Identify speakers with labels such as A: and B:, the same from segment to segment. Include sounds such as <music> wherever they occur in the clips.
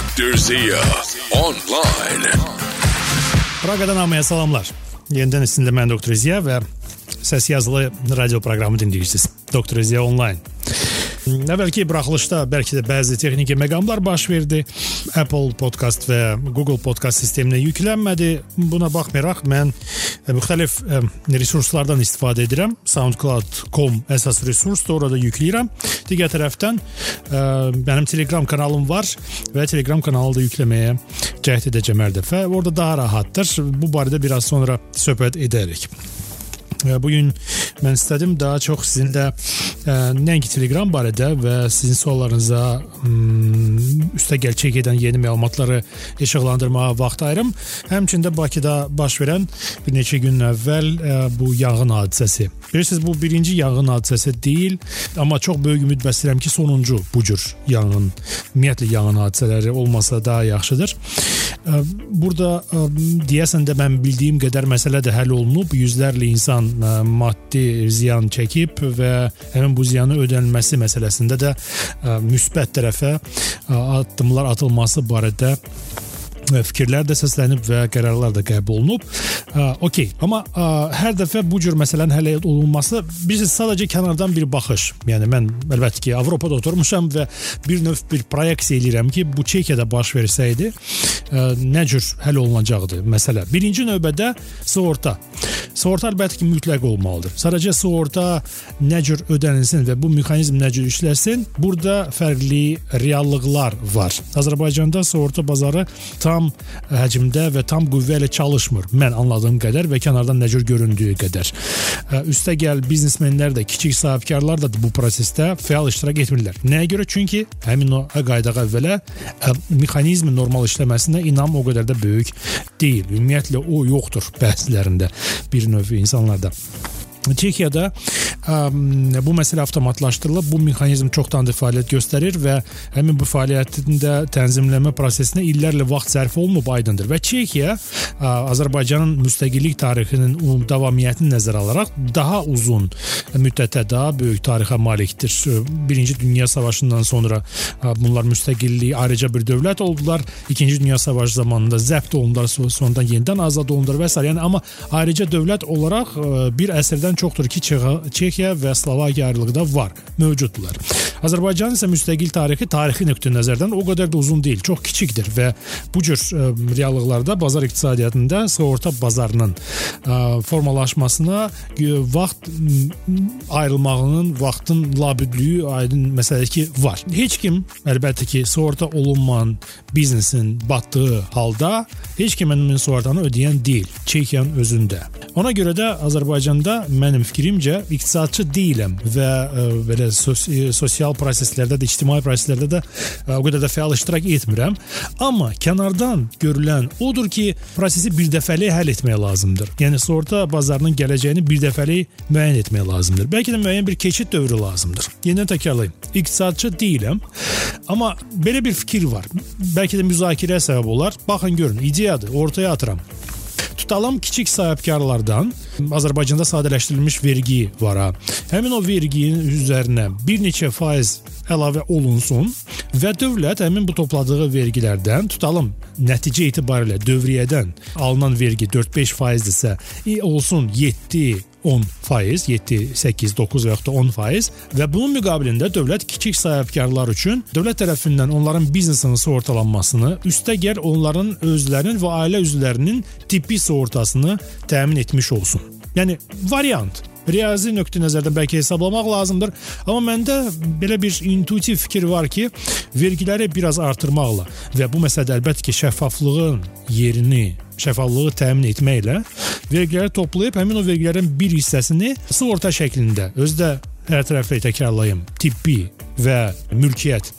A: Dr. Zia Online.
B: Praqadan hamıya salamlar. Yenidən sizinlə mən Doktor Ziya və səs yazılı radio proqramı dinləyirsiniz. Doktor Ziya Online. Əvvəlki buraxılışda bəlkə də bəzi texniki məqamlar baş verdi. Apple Podcast və Google Podcast sisteminə yüklənmədi. Buna baxmayaraq mən e, müxtəlif e, resurslardan istifadə edirəm. SoundCloud.com əsas resursdur, orada yükləyirəm. Digər tərəfdən ə, mənim Telegram kanalım var və Telegram kanalı da yükləməyə cəhd edəcəm hər dəfə. Orada daha rahatdır. Bu barədə biraz sonra söhbət edərik. Bu gün mən istədim daha çox sizinlə ə, nəinki Telegram barədə və sizin suallarınıza ım, üstəgəl çək edən yeni məlumatları işıqlandırmağa vaxt ayırım. Həmçində Bakıda baş verən bir neçə gün əvvəl ə, bu yanğın hadisəsi. Bilirsiniz bu birinci yanğın hadisəsi deyil, amma çox böyük ümid bəsləyirəm ki, sonuncu bu cür yanğın, ümumiyyətlə yanğın hadisələri olmasa daha yaxşıdır. Ə, burada ə, deyəsən də mən bildiyim qədər məsələ də həll olunub. Yüzlərlə insan ə, maddi ziyan çəkib və həmin bu ziyanın ödənilməsi məsələsində də ə, müsbət tərəfə ə, addımlar atılması barədə və fikirlər də səslənib və qərarlar da qəbul olunub. Okey, amma ə, hər dəfə bu cür məsələnin həll olunması biz sadəcə kənardan bir baxış. Yəni mən əlbəttə ki, Avropada oturmuşam və bir növ bir proyeksiya eləyirəm ki, bu Çekiyada baş versəydi, ə, nə cür həll olunacaqdı məsələ. Birinci növbədə sığorta. Sığorta əlbəttə ki, mütləq olmalıdır. Sadəcə sığorta nə cür ödənilsin və bu mexanizm nə cür işləsin, burada fərqli reallıqlar var. Azərbaycanda sığorta bazarı tam həcmdə və tam qüvvə ilə çalışmır. Mən anladığım qədər və kənardan nə cür göründüyü qədər. Üstəgəl biznesmenlər də, kiçik sahibkarlar da bu prosesdə fəal iştirak etmirlər. Nəyə görə? Çünki həmin o qaydağa əvvələ mexanizmin normal işləməsinə inam o qədər də böyük deyil. Ümumiyyətlə o yoxdur bəzilərində bir bütün insanlardan. Çekya'da ə, bu məsələ avtomatlaşdırılıb, bu mexanizm çoxdandır fəaliyyət göstərir və həmin bu fəaliyyətin də tənzimləmə prosesinə illərlə vaxt sərf olunub aydındır. Və Çekiya ə, Azərbaycanın müstəqillik tarixinin davamiyyətini nəzərə alaraq daha uzun müddətə, daha böyük tarixə malikdir. Birinci Dünya Savaşından sonra ə, bunlar müstəqillik ayrıca bir dövlət oldular. İkinci Dünya Savaşı zamanında zəbt olundular, sonradan yenidən azad olundular və s. yəni amma ayrıca dövlət olaraq ə, bir əsrdən çoxdur ki, Çexiya və Slovakiya ayrılığı da var, mövcuddular. Azərbaycan isə müstəqil tarixi tarixi nöqteyi nəzərdən o qədər də uzun deyil, çox kiçikdir və bu cür ə, reallıqlarda bazar iqtisadiyyatında sığorta bazarının ə, formalaşmasına ə, vaxt ayrılmağının, vaxtın labüdlüyü aydın məsələdir ki, var. Heç kim əlbəttə ki, sığorta olunmayan biznesin batdığı halda heç kim həmin sığortanı ödəyən deyil, Çekiyanın özündə. Ona görə də Azərbaycanda mənim fikrimcə iqtisadçı deyiləm və ə, belə sos sosial proseslərdə də, ictimai proseslərdə də ə, o qədər də fəal iştirak etmirəm. Amma kənardan görülən odur ki, prosesi birdəfəlik həll etmək lazımdır. Yəni sığorta bazarının gələcəyini birdəfəlik müəyyən etmək lazımdır. Bəlkə də müəyyən bir keçid dövrü lazımdır. Yenidən təkrarlayım. İqtisadçı deyiləm. Amma belə bir fikir var. Bəlkə də müzakirəyə səbəb olar. Baxın görün, ideyadır, ortaya atıram. Tutalım kiçik sahibkarlardan Azərbaycanda sadələşdirilmiş vergi var ha. Həmin o verginin üzərinə bir neçə faiz əlavə olunsun və dövlət həmin bu topladığı vergilərdən tutalım nəticə etibarilə dövriyyədən alınan vergi 4-5 faizdirsə, olsun 7 10 faiz, 7, 8, 9 və yaxud da 10 faiz və bunun müqabilində dövlət kiçik sahibkarlar üçün dövlət tərəfindən onların biznesinin sığortalanmasını, üstəgəl onların özlərinin və ailə üzvlərinin tibbi sığortasını təmin etmiş olsun. Yəni variant riyazi nöqteyi nəzərdən bəlkə hesablamaq lazımdır. Amma məndə belə bir intuitiv fikir var ki, vergiləri biraz artırmaqla və bu məsələdə əlbəttə ki, şəffaflığın yerini şəffaflığı təmin etməklə vergiləri toplayıb həmin o vergilərin bir hissəsini sığorta şəklində özdə hər tərəfli təkrarlayım, tibbi və mülkiyyət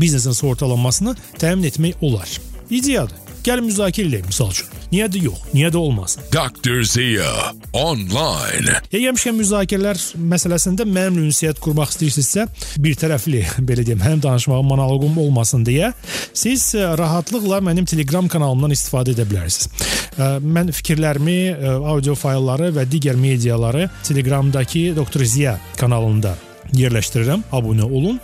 B: biznesin sığortalanmasını təmin etmək olar. İdeyadır. Gəlin müzakirə edək misal üçün. Niyə də yox? Niyə də olmasın?
A: Dr. Zia Online.
B: Yəmişkən müzakirələr məsələsində mənimlə ünsiyyət qurmaq istəyirsinizsə, bir tərəfli belə deyim, həm danışmağım monoloqum olmasın deyə siz e, rahatlıqla mənim Telegram kanalımdan istifadə edə bilərsiniz. E, mən fikirlərimi, e, audio faylları və digər mediaları Telegramdakı Dr. Ziya kanalında yerləşdirirəm. Abunə olun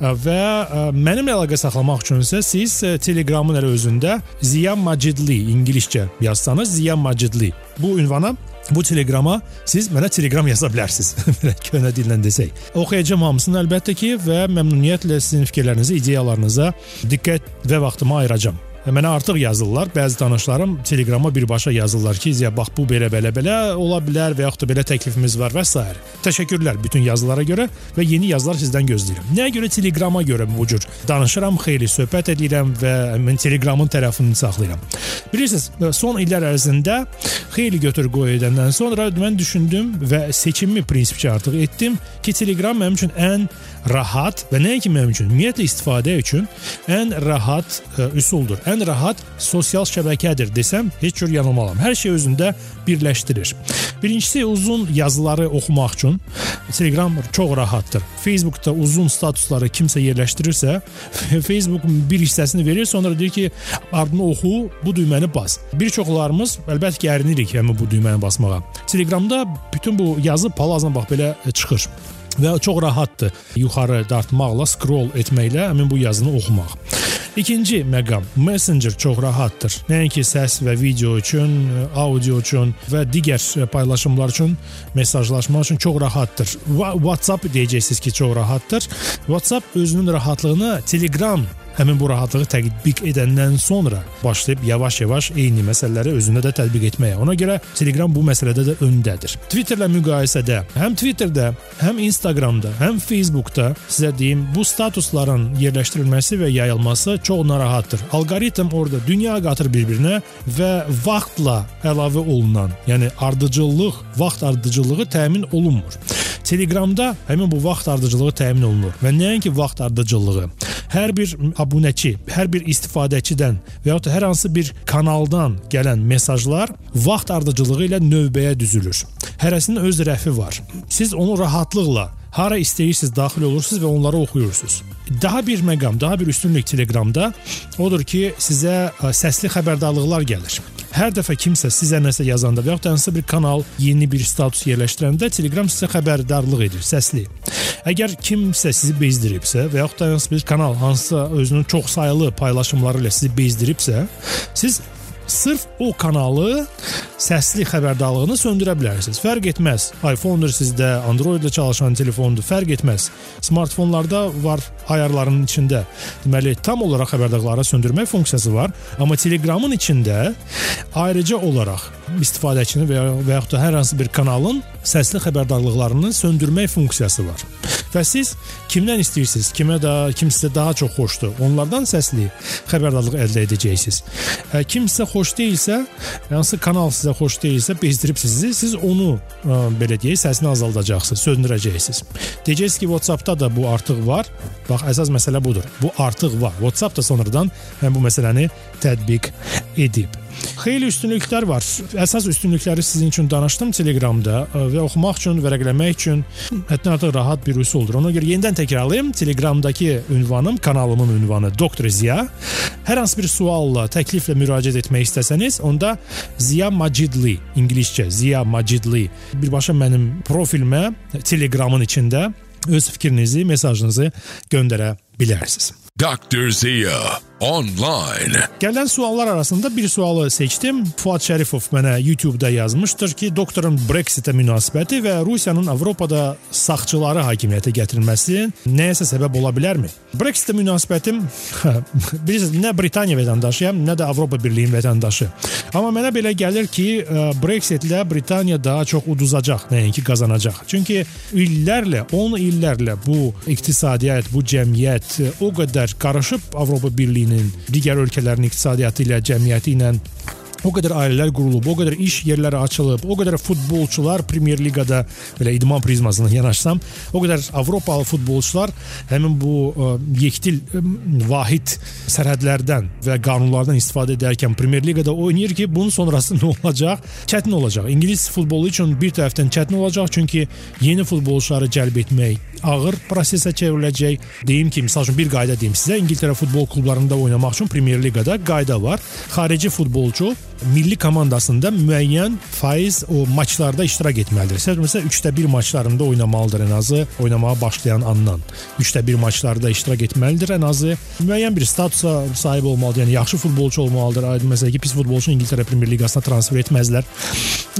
B: və ə, mənimlə əlaqə saxlamaq üçün isə siz ə, Telegramın elə özündə Ziya Macidli ingiliscə yazsanız Ziya Macidli bu ünvana bu teleqrama siz mənə teleqram yaza bilərsiniz. <laughs> Belə köhnə dillə desək. Oxuyacağam hamısını əlbəttə ki və məmnuniyyətlə sizin fikirlərinizi, ideyalarınıza diqqət və vaxtımı ayıracağam. Mənə artıq yazırlar. Bəzi tanışlarım Telegrama birbaşa yazırlar ki, "Ya bax bu belə belə ola bilər və yaxud da belə təklifimiz var və s. Təşəkkürlər bütün yazılara görə və yeni yazılar sizdən gözləyirəm. Nəyə görə Telegrama görə bu cür danışıram, xeyli söhbət edirəm və mən Telegramın tərəfini saxlayıram. Bilirsiniz, son illər ərzində xeyli götür qoy edəndən sonra mən düşündüm və seçimimi prinsipcə artıq etdim ki, Telegram mənim üçün ən rahat və nəinki mənim üçün, ümumiyyətlə istifadə üçün ən rahat ə, üsuldur ən rahat sosial şəbəkədir desəm heç cür yanılmaram. Hər şey özündə birləşdirir. Birincisi uzun yazıları oxumaq üçün Telegram çox rahatdır. Facebookda uzun statusları kimsə yerləşdirirsə, <laughs> Facebook bir hissəsini verir, sonra deyir ki, ardını oxu, bu düyməni bas. Bir çoxlarımız əlbəttə ki, ərinirik həmin bu düyməni basmağa. Telegramda bütün bu yazı palazla bax belə çıxır və çox rahatdır yuxarı dartmaqla, scroll etməklə həmin bu yazını oxumaq. İkinci məqam Messenger çox rahatdır. Nəinki səs və video üçün, audio üçün və digər paylaşımlar üçün, mesajlaşma üçün çox rahatdır. WhatsApp deyəcəksiniz ki, çox rahatdır. WhatsApp özünün rahatlığını Telegram həmin bu rahatlığı tətbiq edəndən sonra başlayıb yavaş-yavaş eyni məsələləri özündə də tətbiq etməyə. Ona görə Telegram bu məsələdə də öndədir. Twitterlə müqayisədə həm Twitterdə, həm Instagramda, həm Facebookda sizə deyim, bu statusların yerləşdirilməsi və yayılması çox narahatdır. Alqoritm orada dünya qatır bir-birinə və vaxtla əlavə olunan, yəni ardıcıllıq, vaxt ardıcıllığı təmin olunmur. Telegramda həmin bu vaxt ardıcılığı təmin olunur və nəinki vaxt ardıcılığı. Hər bir abunəçi, hər bir istifadəçidən və ya da hər hansı bir kanaldan gələn mesajlar vaxt ardıcılığı ilə növbəyə düzülür. Hərəsinin öz rəfi var. Siz onu rahatlıqla hara istəyirsiniz daxil olursunuz və onları oxuyursunuz. Daha bir məqam, daha bir üstünlük Telegramda odur ki, sizə səsli xəbərdarlıqlar gəlir. Hər dəfə kimsə sizə nəsə yazanda və ya da hansısa bir kanal yeni bir status yerləşdirəndə Telegram sizə xəbərdarlıq edir, səsli. Əgər kimsə sizi bezdiribsə və ya da hansısa bir kanal hansısa özünün çox saylı paylaşımları ilə sizi bezdiribsə, siz sırf o kanalı səsli xəbərdarlığını söndürə bilərsiniz. Fərq etməz. iPhone-dur sizdə, Android-də çalışan telefondur, fərq etməz. Smartfonlarda var ayarların içində. Deməli, tam olaraq xəbərdarlıqları söndürmək funksiyası var, amma Telegramın içində ayrıca olaraq istifadəçinin və ya, və yaxud da hər hansı bir kanalın səsli xəbərdarlıqlarını söndürmək funksiyası var. Və siz kimdən istəyirsiniz, kimə də kim sizə daha çox xoşdur, onlardan səsli xəbərdarlıq əldə edəcəksiniz. Kim sizə xoş deyilsə, hansı kanal sizə xoş deyilsə, bezdirib sizi, siz onu ə, belə deyək, səsini azaldacaqsınız, söndürəcəksiniz. Deyəcəksiniz ki, WhatsApp-da da bu artıq var. Bax, əsas məsələ budur. Bu artıq var. WhatsApp da sonradan həm bu məsələni tətbiq edib. Xeyli üstünlüklər var. Əsas üstünlükləri sizin üçün danışdım Telegramda və oxumaq üçün, vərəqləmək üçün həddən artıq rahat bir üsuldur. Ona görə yenidən təkrarlayım. Telegramdakı ünvanım, kanalımın ünvanı Doktor Ziya. Hər hansı bir sualla, təkliflə müraciət etmək istəsəniz, onda Ziya Macidli, ingiliscə Ziya Macidli birbaşa mənim profilimə Telegramın içində öz fikrinizi, mesajınızı göndərə bilərsiniz.
A: Dr. Zia online.
B: Gələn suallar arasında bir sualı seçdim. Fuad Şərifov mənə YouTube-da yazmışdır ki, doktorun Brexit-ə münasibəti və Rusiyanın Avropada sağçıları hakimiyyətə gətirilməsi nəyəsə səbəb ola bilərmi? Brexit-ə münasibətim <laughs> bilirsiniz, nə Britaniya vətəndaşıyam, nə də Avropa Birliyinin vətəndaşı. Amma mənə belə gəlir ki, Brexit-lə Britaniya daha çox uduzacaq, nəinki qazanacaq. Çünki illərlə, 10 illərlə bu iqtisadiyyat, bu cəmiyyət o qədər qarışıb Avropa Birliyinin Birliyinin, digər ölkələrin iqtisadiyyatı ilə, cəmiyyəti ilə O qədər ailələr qurulub, o qədər iş yerləri açılıb, o qədər futbolçular Premyer Liqada belə idman prizmasına yanaşsam, o qədər Avropalı futbolçular həmin bu ə, yekdil ə, vahid sərhədlərdən və qanunlardan istifadə edərkən Premyer Liqada oynayır ki, bunun sonrası <laughs> nə olacaq? Çətin olacaq. İngilis futbolu üçün bir tərəfdən çətin olacaq, çünki yeni futbolçuları cəlb etmək ağır prosesə çevriləcək. Deyim ki, məsəl üçün bir qayda deyim sizə, İngiltərə futbol klublarında oynamaq üçün Premyer Liqada qayda var. Xarici futbolçu milli komandasında müəyyən faiz o maçlarda iştirak etməlidir. Məsələn, 3də 1 maçlarında oynamalıdır ən azı oynamağa başlayan andan. 3də 1 maçlarda iştirak etməlidir ən azı. Müəyyən bir statusa sahib olmalıdır. Yəni yaxşı futbolçu olmalıdır. Aydın məsələ ki, pis futbolçu İngiltərə Premyer Liqasına transfer etməzlər.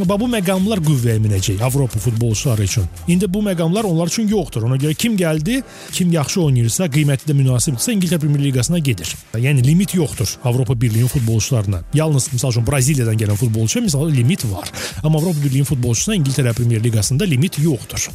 B: Bu məqamlar qüvvəyə minəcək Avropa futbolçuları üçün. İndi bu məqamlar onlar üçün yoxdur. Ona görə kim gəldi, kim yaxşı oynayırsa, qiyməti də münasibdirsə İngiltərə Premyer Liqasına gedir. Yəni limit yoxdur Avropa Birliyinin futbolçularına. Yalnız məsəl üçün Braziliyadan gələn futbolçuya məsəl limit var. Amma Avropa Birliyinin futbolçusuna İngiltərə Premyer Liqasında limit yoxdur.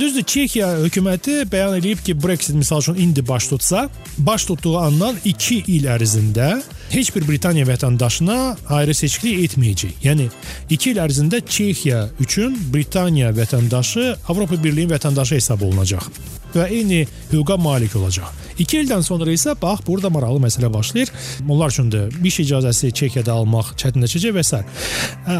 B: Düzdür, Çexiya hökuməti bəyan edib ki, Brexit məsəl üçün indi baş tutsa, baş tutduğu andan 2 il ərzində heç bir Britaniya vətəndaşına ayrı seçkilik etməyəcək. Yəni 2 il ərzində Çexiya üçün Britaniya vətəndaşı Avropa Birliyi vətəndaşı hesab olunacaq və eyni hüquqa malik olacaq. 2 ildən sonra isə bax burada maraqlı məsələ başlayır. Onlar üçün də iş icazəsi Çexiyada almaq çətinləşəcək və s.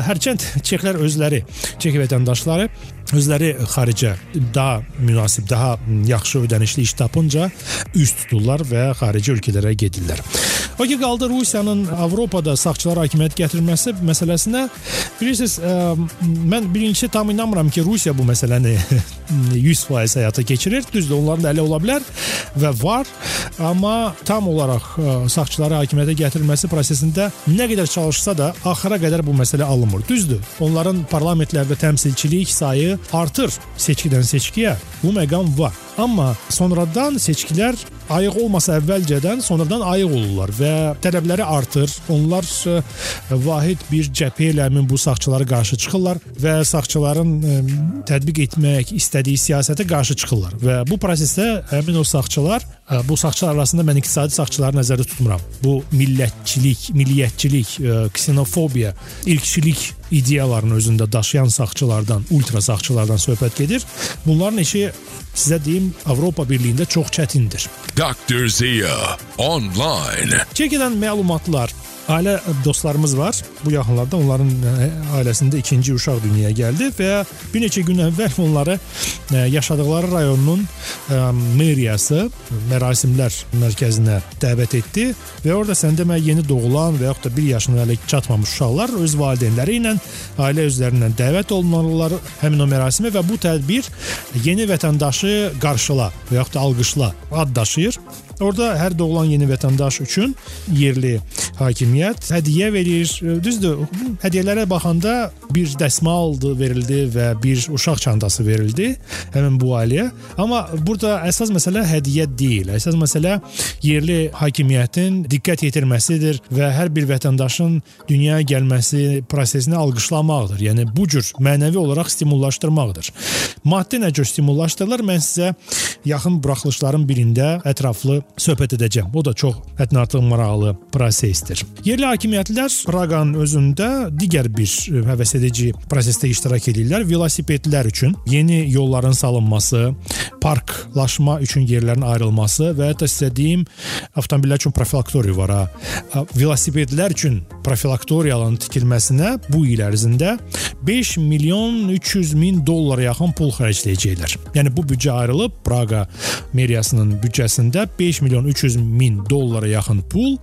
B: Hərçənd Çexlər özləri, Çex vətəndaşları özləri xaricə daha münasib, daha yaxşı ödənişli iş tapınca üz tuturlar və xarici ölkələrə gedirlər. O ki qaldı Rusiyanın Avropada sağçılara hakimiyyət gətirməsi məsələsinə bilirsiniz, ə, mən birincisi tam inanmıram ki, Rusiya bu məsələni <laughs> 100% həyata keçirir. Düzdür, onların da əli ola bilər və var, amma tam olaraq ə, sağçılara hakimiyyətə gətirilməsi prosesində nə qədər çalışsa da axıra qədər bu məsələ alınmır. Düzdür, onların parlamentlərdə təmsilçilik sayı artır seçkidən seçkiyə. Bu məqam var. Amma sonradan seçkilər ayıq olmasa əvvəlcədən sonradan ayıq olurlar və tələbləri artır. Onlar ə, vahid bir cəbhə ilə həmin bu sağçılara qarşı çıxırlar və sağçıların ə, tətbiq etmək istədiyi siyasətə qarşı çıxırlar və bu prosesdə həmin o sağçılar ə, bu sağçılar arasında mən iqtisadi sağçıları nəzərdə tutmuram. Bu millətçilik, milliyyətçilik, ə, ksenofobiya, irqçilik ideyalarını özündə daşıyan sağçılardan, ultra sağçılardan söhbət gedir. Bunların işi sizə deyim Avropa Birliyində çox çətindir.
A: Dr. Zia Online.
B: Çekidən məlumatlar ailə dostlarımız var. Bu yaxınlarda onların ailəsində ikinci uşaq dünyaya gəldi və bir neçə gün əvvəl <laughs> onları yaşadıkları rayonun meriyası mərasimlər mərkəzinə dəvət etdi və orada sən demə yeni doğulan və yaxud da 1 yaşına hələ çatmamış uşaqlar öz valideynləri ilə ailə üzvlərindən dəvət olunurlar həmin o mərasimə və bu tədbir yeni vətəndaşı qarşıla və yaxud da alqışla ad daşıyır. Orada hər doğulan yeni vətəndaş üçün yerli hakimiyyət hədiyyə verir. Düzdür, hədiyyələrə baxanda bir dəsmal verildi və bir uşaq çantası verildi həmin bu ailəyə. Amma burada əsas məsələ hədiyyə deyil. Əsas məsələ yerli hakimiyyətin diqqət yetirməsidir və hər bir vətəndaşın dünyaya gəlməsi prosesini alqışlamaqdır. Yəni bu cür mənəvi olaraq stimullaşdırmaqdır. Maddi nə cür stimullaşdırılır? Mən sizə yaxın buraxılışların birində ətraflı söhbət edəcəm. O da çox həddən artıq maraqlı prosesdir. Yerli hakimiyyətlər Praqanın özündə digər bir həvəs edici prosesdə iştirak edirlər. Velosipedlər üçün yeni yolların salınması, parklaşma üçün yerlərin ayrılması və hətta sizə deyim, avtomobillər üçün profilaktoriya var ha. Velosipedlər üçün profilaktoriyaların tikilməsinə bu il ərzində 5 milyon 300 min dollara yaxın pul xərcləyəcəklər. Yəni bu büdcə ayrılıb Praqa meriyasının büdcəsində 5 milyon 300 min dollara yaxın pul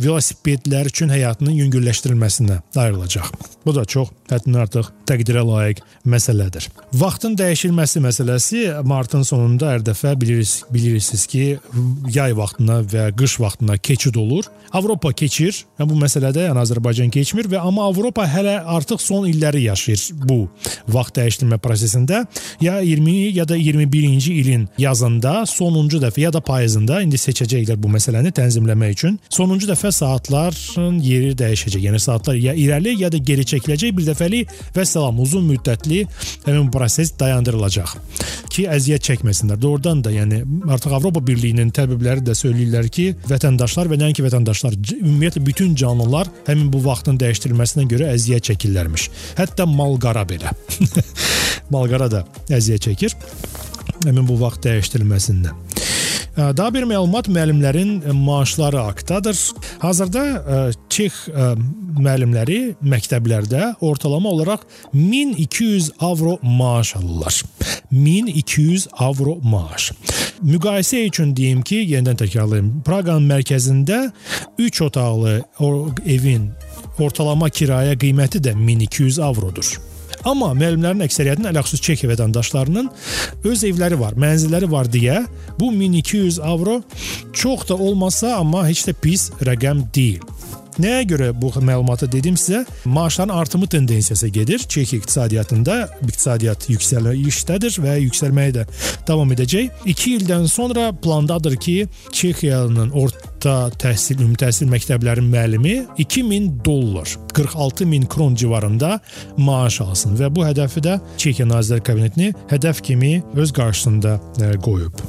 B: velosipedlər üçün həyatının yüngülləşdirilməsinə ayrılacaq. Bu da çox həddən artıq təqdirə layiq məsələdir. Vaxtın dəyişilməsi məsələsi martın sonunda hər dəfə bilirsiniz, bilirsiniz ki, yay vaxtına və qış vaxtına keçid olur. Avropa keçir. Yəni bu məsələdə yəni Azərbaycan keçmir və amma Avropa hələ artıq son illəri yaşayır bu vaxt dəyişdirmə prosesində. Ya 20 ya da 21-ci ilin yazında sonuncu dəfə ya da payızında indi seçəcəklər bu məsələni tənzimləmək üçün. Sonuncu dəfə saatların yeri dəyişəcək. Yəni saatlar ya irəli ya da geri çəkiləcək bir dəfəlik və salam uzun müddətli həmin proses dayandırılacaq ki, əziyyət çəkməsinlər. Doğrudan da, yəni artıq Avropa Birliyinin təbibləri də söyləyirlər ki, vətəndaşlar və nəinki vətəndaşlar, ümumiyyətlə bütün canlılar həmin bu vaxtın dəyişdirilməsinə görə əziyyət çəkirlərmiş. Hətta malqara belə. <laughs> malqara da əziyyət çəkir həmin bu vaxt dəyişdirilməsində. Daha bir məlumat müəllimlərin maaşları haqqdadır. Hazırda Çex müəllimləri məktəblərdə ortalama olaraq 1200 avro maaş alırlar. 1200 avro maaş. Müqayisə üçün deyim ki, yenidən təkrarlayım. Praqanın mərkəzində 3 otaqlı evin ortalama kirayə qiyməti də 1200 avrodur. Amma müəllimlərin əksəriyyətinin ələxüsus Çekiya vətəndaşlarının öz evləri var, mənzilləri var deyə bu 1200 avro çox da olmasa, amma heç də pis rəqəm deyil. Nəyə görə bu məlumatı dedim sizə? Maaşların artımı tendensiyası gedir. Çekiya iqtisadiyyatında iqtisadiyyat yüksəlişdədir və yüksəlməyə də davam edəcək. 2 ildən sonra plandadır ki, Çekiyanın orta təhsil, ümumi təhsil məktəblərinin müəllimi 2000 dollar, 46 min kron civarında maaş alsın və bu hədəfi də Çekiya Nazirlər Kabinetini hədəf kimi öz qarşısında e, qoyub.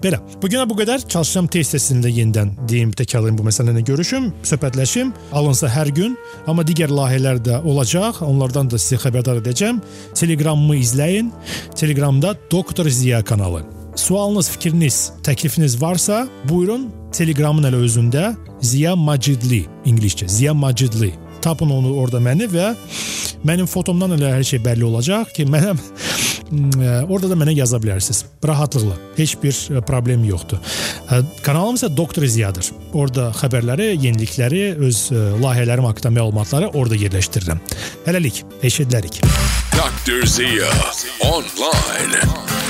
B: Belə. Bu günə bu qədər. Çalışacağam test testində yenidən deyim, təkrarlayım bu məsələni görüşüm, söhbətləşim. Alınsa hər gün, amma digər layihələr də olacaq. Onlardan da sizə xəbərdar edəcəm. Telegramımı izləyin. Telegramda Doktor Ziya kanalı. Sualınız, fikriniz, təklifiniz varsa, buyurun Telegramın elə özündə Ziya Macidli, ingiliscə Ziya Macidli. Tapın onu orada məni və mənim fotomdan elə hər şey bəlli olacaq ki, mənəm <laughs> orada da mənə yaza bilərsiniz. Rahatlıqla. Heç bir e, problem yoxdur. E, kanalım isə Doktor Ziyadır. Orada xəbərləri, yenilikləri, öz e, layihələrim haqqında məlumatları orada yerləşdirirəm. Hələlik, eşidilərik.
A: Dr. Zia online.